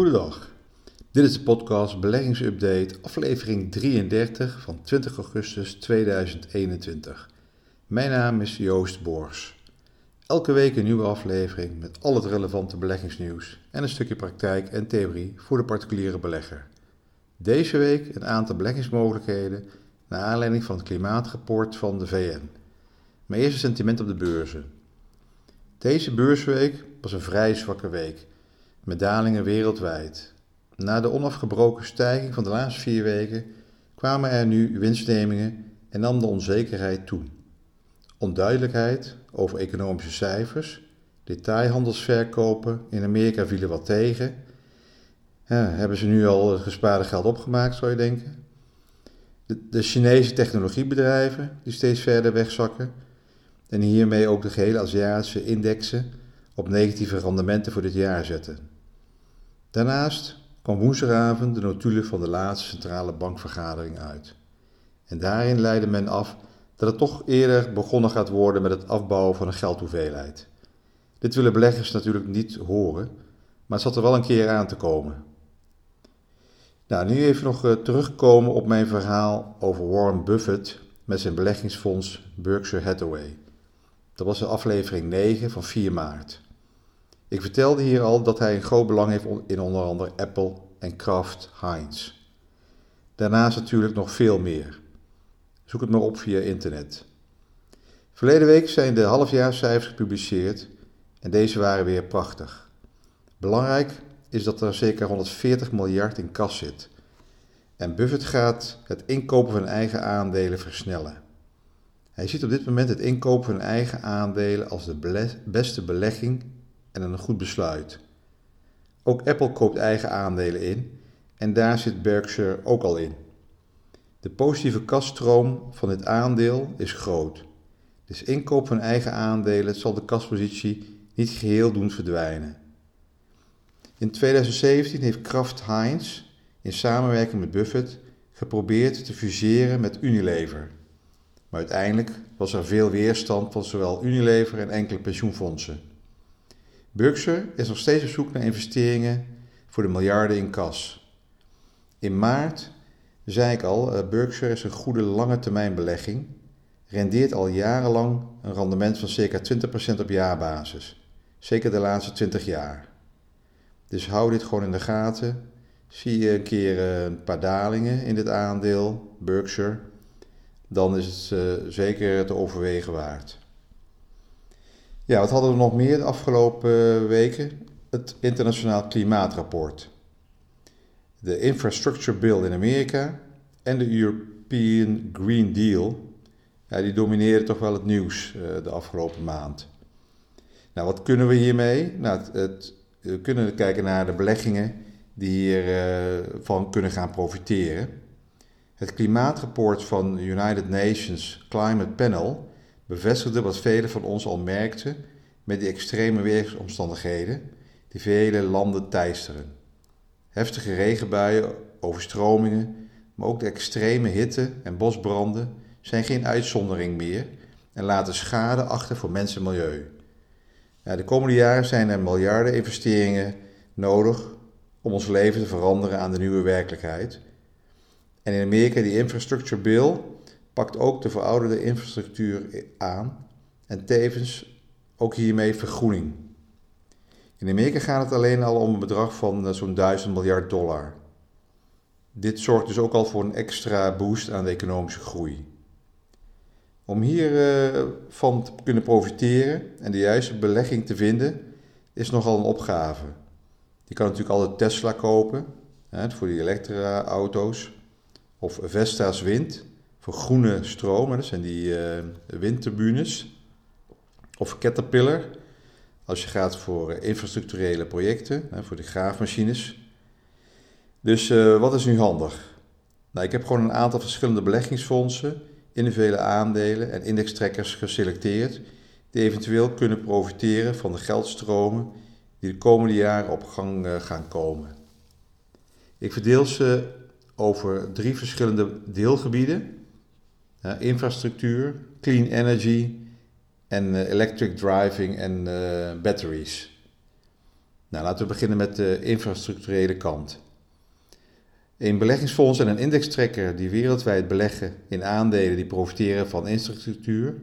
goedendag. Dit is de podcast Beleggingsupdate, aflevering 33 van 20 augustus 2021. Mijn naam is Joost Boors. Elke week een nieuwe aflevering met al het relevante beleggingsnieuws en een stukje praktijk en theorie voor de particuliere belegger. Deze week een aantal beleggingsmogelijkheden naar aanleiding van het klimaatrapport van de VN. Mijn eerste sentiment op de beurzen. Deze beursweek was een vrij zwakke week, met dalingen wereldwijd. Na de onafgebroken stijging van de laatste vier weken kwamen er nu winstnemingen en nam de onzekerheid toe. Onduidelijkheid over economische cijfers, detailhandelsverkopen in Amerika vielen wat tegen. Hebben ze nu al het gespaarde geld opgemaakt, zou je denken? De, de Chinese technologiebedrijven die steeds verder wegzakken en hiermee ook de gehele Aziatische indexen op negatieve rendementen voor dit jaar zetten. Daarnaast kwam woensdagavond de notulen van de laatste centrale bankvergadering uit. En daarin leidde men af dat het toch eerder begonnen gaat worden met het afbouwen van een geldhoeveelheid. Dit willen beleggers natuurlijk niet horen, maar het zat er wel een keer aan te komen. Nou, nu even nog uh, terugkomen op mijn verhaal over Warren Buffett met zijn beleggingsfonds Berkshire Hathaway. Dat was de aflevering 9 van 4 maart. Ik vertelde hier al dat hij een groot belang heeft in onder andere Apple en Kraft Heinz. Daarnaast natuurlijk nog veel meer. Zoek het maar op via internet. Verleden week zijn de halfjaarcijfers gepubliceerd en deze waren weer prachtig. Belangrijk is dat er zeker 140 miljard in kas zit. En Buffett gaat het inkopen van eigen aandelen versnellen. Hij ziet op dit moment het inkopen van eigen aandelen als de beste belegging en een goed besluit. Ook Apple koopt eigen aandelen in en daar zit Berkshire ook al in. De positieve kaststroom van dit aandeel is groot. Dus inkoop van eigen aandelen zal de kaspositie niet geheel doen verdwijnen. In 2017 heeft Kraft Heinz in samenwerking met Buffett geprobeerd te fuseren met Unilever. Maar uiteindelijk was er veel weerstand van zowel Unilever en enkele pensioenfondsen. Berkshire is nog steeds op zoek naar investeringen voor de miljarden in kas. In maart zei ik al, uh, Berkshire is een goede lange termijn belegging, rendeert al jarenlang een rendement van circa 20% op jaarbasis, zeker de laatste 20 jaar. Dus hou dit gewoon in de gaten. Zie je een keer uh, een paar dalingen in dit aandeel, Berkshire, dan is het uh, zeker te overwegen waard. Ja, wat hadden we nog meer de afgelopen weken? Het internationaal klimaatrapport. De Infrastructure Bill in Amerika en de European Green Deal. Ja, die domineren toch wel het nieuws uh, de afgelopen maand. Nou, wat kunnen we hiermee? Nou, het, we kunnen kijken naar de beleggingen die hiervan uh, kunnen gaan profiteren. Het klimaatrapport van United Nations Climate Panel bevestigde wat velen van ons al merkten met die extreme weersomstandigheden die vele landen teisteren. Heftige regenbuien, overstromingen, maar ook de extreme hitte en bosbranden zijn geen uitzondering meer en laten schade achter voor mens en milieu. De komende jaren zijn er miljarden investeringen nodig om ons leven te veranderen aan de nieuwe werkelijkheid. En in Amerika, die infrastructure bill, pakt ook de verouderde infrastructuur aan en tevens ook hiermee vergroening. In Amerika gaat het alleen al om een bedrag van eh, zo'n 1000 miljard dollar. Dit zorgt dus ook al voor een extra boost aan de economische groei. Om hiervan uh, te kunnen profiteren en de juiste belegging te vinden, is nogal een opgave. Je kan natuurlijk altijd Tesla kopen voor die elektra-auto's, of Vestas Wind voor groene stroom, dat zijn die uh, windturbines. Of Caterpillar, als je gaat voor uh, infrastructurele projecten, voor de graafmachines. Dus uh, wat is nu handig? Nou, ik heb gewoon een aantal verschillende beleggingsfondsen, individuele aandelen en indextrekkers geselecteerd, die eventueel kunnen profiteren van de geldstromen die de komende jaren op gang gaan komen. Ik verdeel ze over drie verschillende deelgebieden infrastructuur, clean energy en uh, electric driving en uh, batteries. Nou, laten we beginnen met de infrastructurele kant. Een beleggingsfonds en een indextrekker die wereldwijd beleggen in aandelen die profiteren van infrastructuur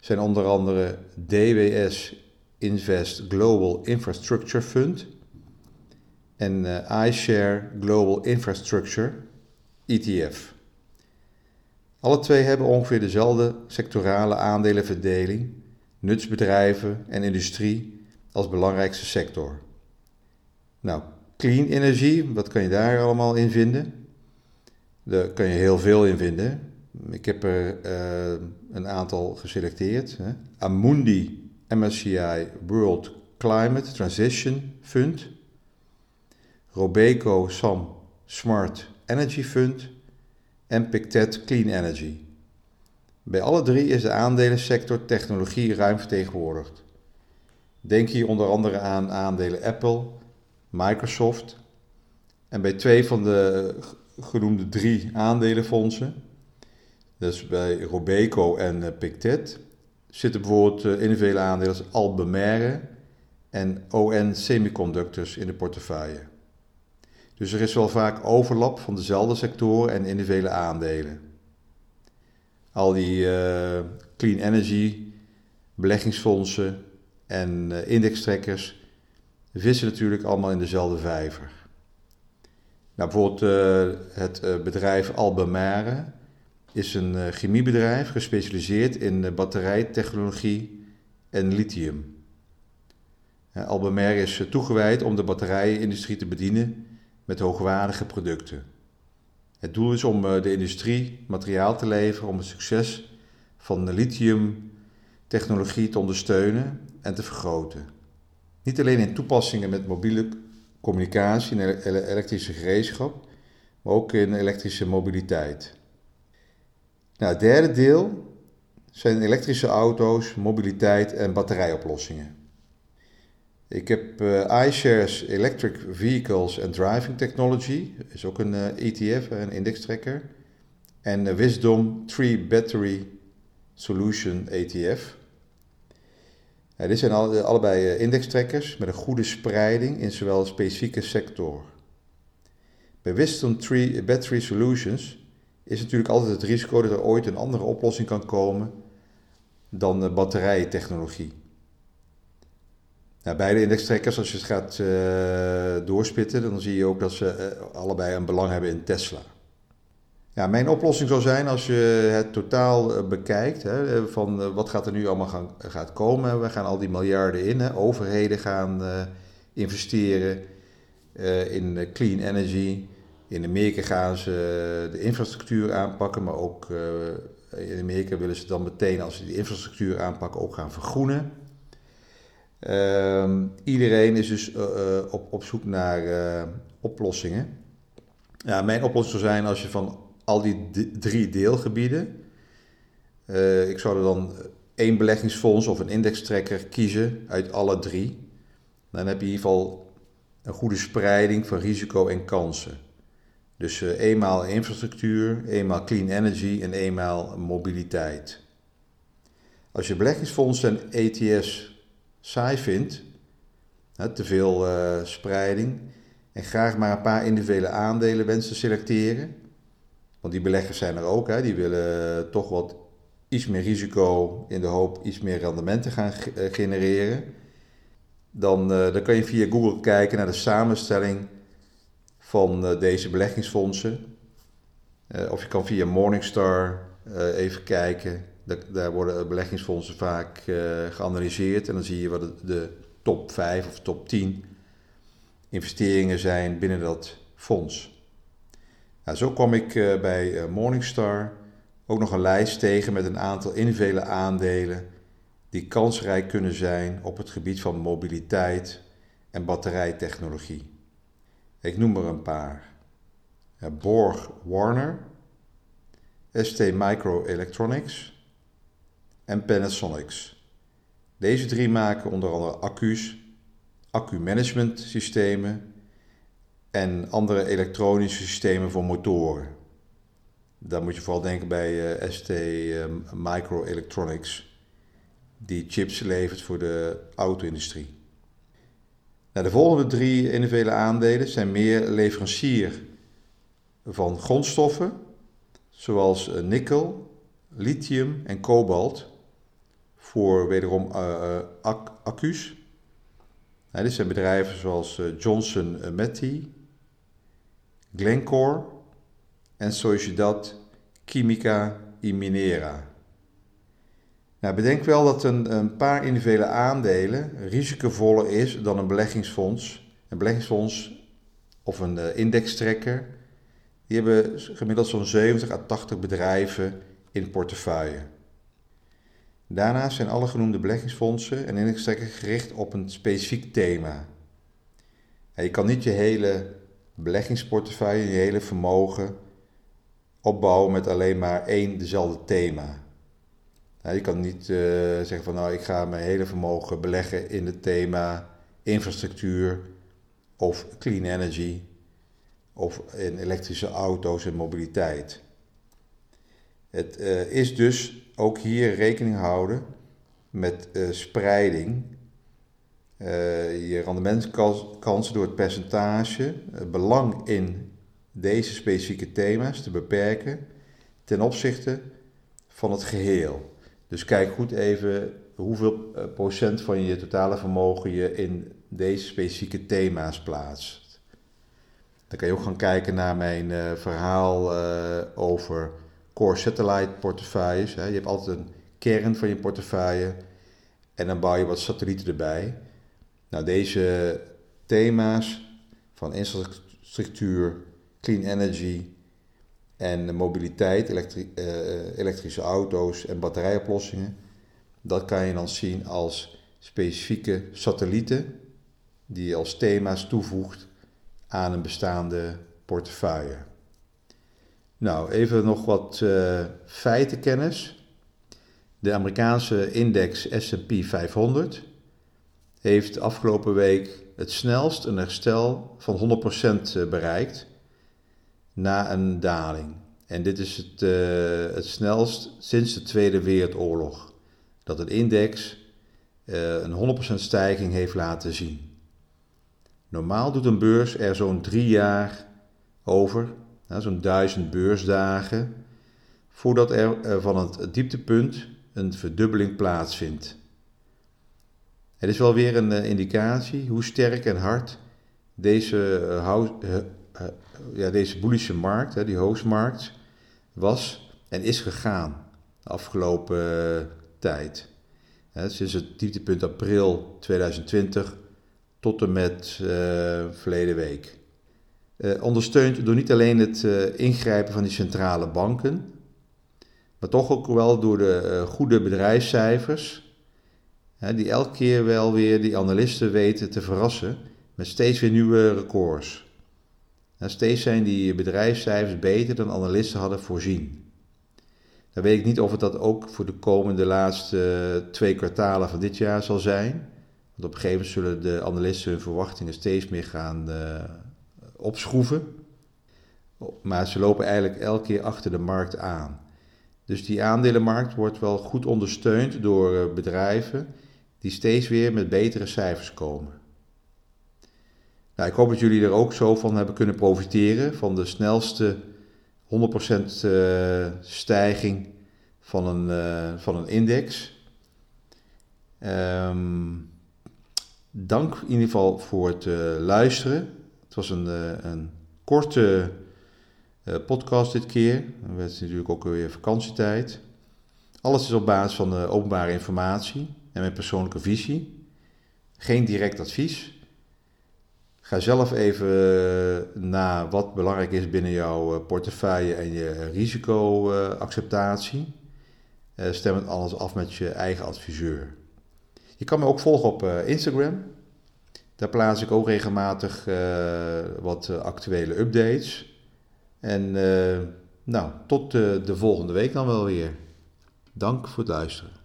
zijn onder andere DWS Invest Global Infrastructure Fund en uh, iShare Global Infrastructure ETF. Alle twee hebben ongeveer dezelfde sectorale aandelenverdeling, nutsbedrijven en industrie als belangrijkste sector. Nou, clean energie, wat kan je daar allemaal in vinden? Daar kan je heel veel in vinden. Ik heb er uh, een aantal geselecteerd. Hè. Amundi MSCI World Climate Transition Fund. Robeco Sam Smart Energy Fund. En Pictet Clean Energy. Bij alle drie is de aandelensector technologie ruim vertegenwoordigd. Denk hier onder andere aan aandelen Apple, Microsoft. En bij twee van de genoemde drie aandelenfondsen, dus bij Robeco en uh, Pictet, zitten bijvoorbeeld uh, individuele aandelen als en ON Semiconductors in de portefeuille. Dus er is wel vaak overlap van dezelfde sectoren en individuele aandelen. Al die uh, clean energy, beleggingsfondsen en uh, indextrekkers vissen natuurlijk allemaal in dezelfde vijver. Nou, bijvoorbeeld uh, het bedrijf Albemarle is een chemiebedrijf gespecialiseerd in batterijtechnologie en lithium. Albemarle is toegewijd om de batterijenindustrie te bedienen met hoogwaardige producten. Het doel is om de industrie materiaal te leveren om het succes van de lithiumtechnologie te ondersteunen en te vergroten. Niet alleen in toepassingen met mobiele communicatie en elektrische gereedschap, maar ook in elektrische mobiliteit. Nou, het derde deel zijn elektrische auto's, mobiliteit en batterijoplossingen. Ik heb uh, iShares Electric Vehicles and Driving Technology, is ook een uh, ETF, een indextrekker. En uh, Wisdom Tree Battery Solution ETF. Ja, dit zijn al, allebei indextrekkers met een goede spreiding in zowel een specifieke sector. Bij Wisdom Tree Battery Solutions is natuurlijk altijd het risico dat er ooit een andere oplossing kan komen dan batterijtechnologie. Nou, beide indextrekkers, als je het gaat uh, doorspitten, dan zie je ook dat ze uh, allebei een belang hebben in Tesla. Ja, mijn oplossing zou zijn als je het totaal uh, bekijkt, hè, van wat gaat er nu allemaal gaan, gaat komen. We gaan al die miljarden in, hè. overheden gaan investeren in clean energy. In Amerika gaan ze de infrastructuur aanpakken, maar ook in Amerika willen ze dan meteen als ze die infrastructuur aanpakken ook gaan vergroenen. Uh, iedereen is dus uh, op, op zoek naar uh, oplossingen. Ja, mijn oplossing zou zijn als je van al die drie deelgebieden, ik zou er dan één beleggingsfonds of een indextrekker kiezen uit alle drie. Dan heb je in ieder geval een goede spreiding van risico en kansen. Dus eenmaal infrastructuur, eenmaal clean energy en eenmaal mobiliteit. Als je beleggingsfondsen en ETS saai vindt, te veel uh, spreiding, en graag maar een paar individuele aandelen wenst te selecteren, want die beleggers zijn er ook, hè, die willen toch wat iets meer risico in de hoop iets meer rendementen gaan eh, genereren, dan, uh, dan kan je via Google kijken naar de samenstelling van deze beleggingsfondsen. of je kan via Morningstar even kijken daar worden beleggingsfondsen vaak uh, geanalyseerd en dan zie je wat de, top 5 of top 10 investeringen zijn binnen dat fonds. Nou, zo kwam ik uh, bij uh, Morningstar ook nog een lijst tegen met een aantal individuele aandelen die kansrijk kunnen zijn op het gebied van mobiliteit en batterijtechnologie. Ik noem er een paar. Borg Warner, ST Microelectronics, en Panasonics. Deze drie maken onder andere accu's, accu-management systemen en andere elektronische systemen voor motoren. Daar moet je vooral denken bij uh, ST uh, Microelectronics, die chips levert voor de auto-industrie. Nou, de volgende drie individuele aandelen zijn meer leverancier van grondstoffen, zoals eh, nikkel, lithium en kobalt, voor wederom uh, accu's. Nou, dit zijn bedrijven zoals Johnson Matthey, Glencore en Sociedad Química y Minera. Nou, bedenk wel dat een, een paar individuele aandelen risicovoller is dan een beleggingsfonds. Een beleggingsfonds of een indextrekker, die hebben gemiddeld zo'n 70 à 80 bedrijven in portefeuille. Daarnaast zijn alle genoemde beleggingsfondsen en indextrekkers gericht op een specifiek thema. je kan niet je hele beleggingsportefeuille, je hele vermogen opbouwen met alleen maar één dezelfde thema. je kan niet uh, zeggen van nou ik ga mijn hele vermogen beleggen in het thema infrastructuur of clean energy of in elektrische auto's en mobiliteit. Het uh, is dus ook hier rekening houden met uh, spreiding. je rendementskansen door het percentage, het belang in deze specifieke thema's te beperken ten opzichte van het geheel. Dus kijk goed even hoeveel eh, procent van je totale vermogen je in deze specifieke thema's plaatst. Dan kan je ook gaan kijken naar mijn verhaal over core satellite portefeuilles. Hè. Je hebt altijd een kern van je portefeuille en dan bouw je wat satellieten erbij. Nou, deze thema's van infrastructuur, clean energy en mobiliteit, uh, elektrische auto's en batterijoplossingen. Dat kan je dan zien als specifieke satellieten die je als thema's toevoegt aan een bestaande portefeuille. Nou, even nog wat uh, feitenkennis. De Amerikaanse index SP 500 heeft afgelopen week het snelst een herstel van 100% bereikt na een daling. En dit is het, uh, het snelst sinds de Tweede Wereldoorlog dat een index een 100% stijging heeft laten zien. Normaal doet een beurs er zo'n drie jaar over, nou, zo'n duizend beursdagen, voordat er uh, van het dieptepunt een verdubbeling plaatsvindt. Het is wel weer een indicatie hoe sterk en hard deze uh, ja, deze bullische markt, die hoogstmarkt, was en is gegaan de afgelopen tijd. Sinds het dieptepunt april 2020 tot en met uh, verleden week. Ondersteund door niet alleen het ingrijpen van die centrale banken, maar toch ook wel door de goede bedrijfscijfers, die elke keer wel weer die analisten weten te verrassen met steeds weer nieuwe records. En steeds zijn die bedrijfscijfers beter dan analisten hadden voorzien. Dan weet ik niet of het dat ook voor de komende laatste twee kwartalen van dit jaar zal zijn. Want op een gegeven moment zullen de analisten hun verwachtingen steeds meer gaan opschroeven. Maar ze lopen eigenlijk elke keer achter de markt aan. Dus die aandelenmarkt wordt wel goed ondersteund door eh, bedrijven die steeds weer met betere cijfers komen. Nou, ik hoop dat jullie er ook zo van hebben kunnen profiteren, van de snelste 100% uh, stijging van een, uh, van een index. Um, dank in ieder geval voor het luisteren. Het was een, een korte podcast dit keer. Het is natuurlijk ook weer vakantietijd. Alles is op basis van openbare informatie en mijn persoonlijke visie. Geen direct advies. Ga zelf even eh, na wat belangrijk is binnen jouw eh, portefeuille en je risicoacceptatie. Eh, stem het alles af met je eigen adviseur. Je kan me ook volgen op Instagram. Daar plaats ik ook regelmatig wat actuele updates. En nou, tot de volgende week dan wel weer. Dank voor het luisteren.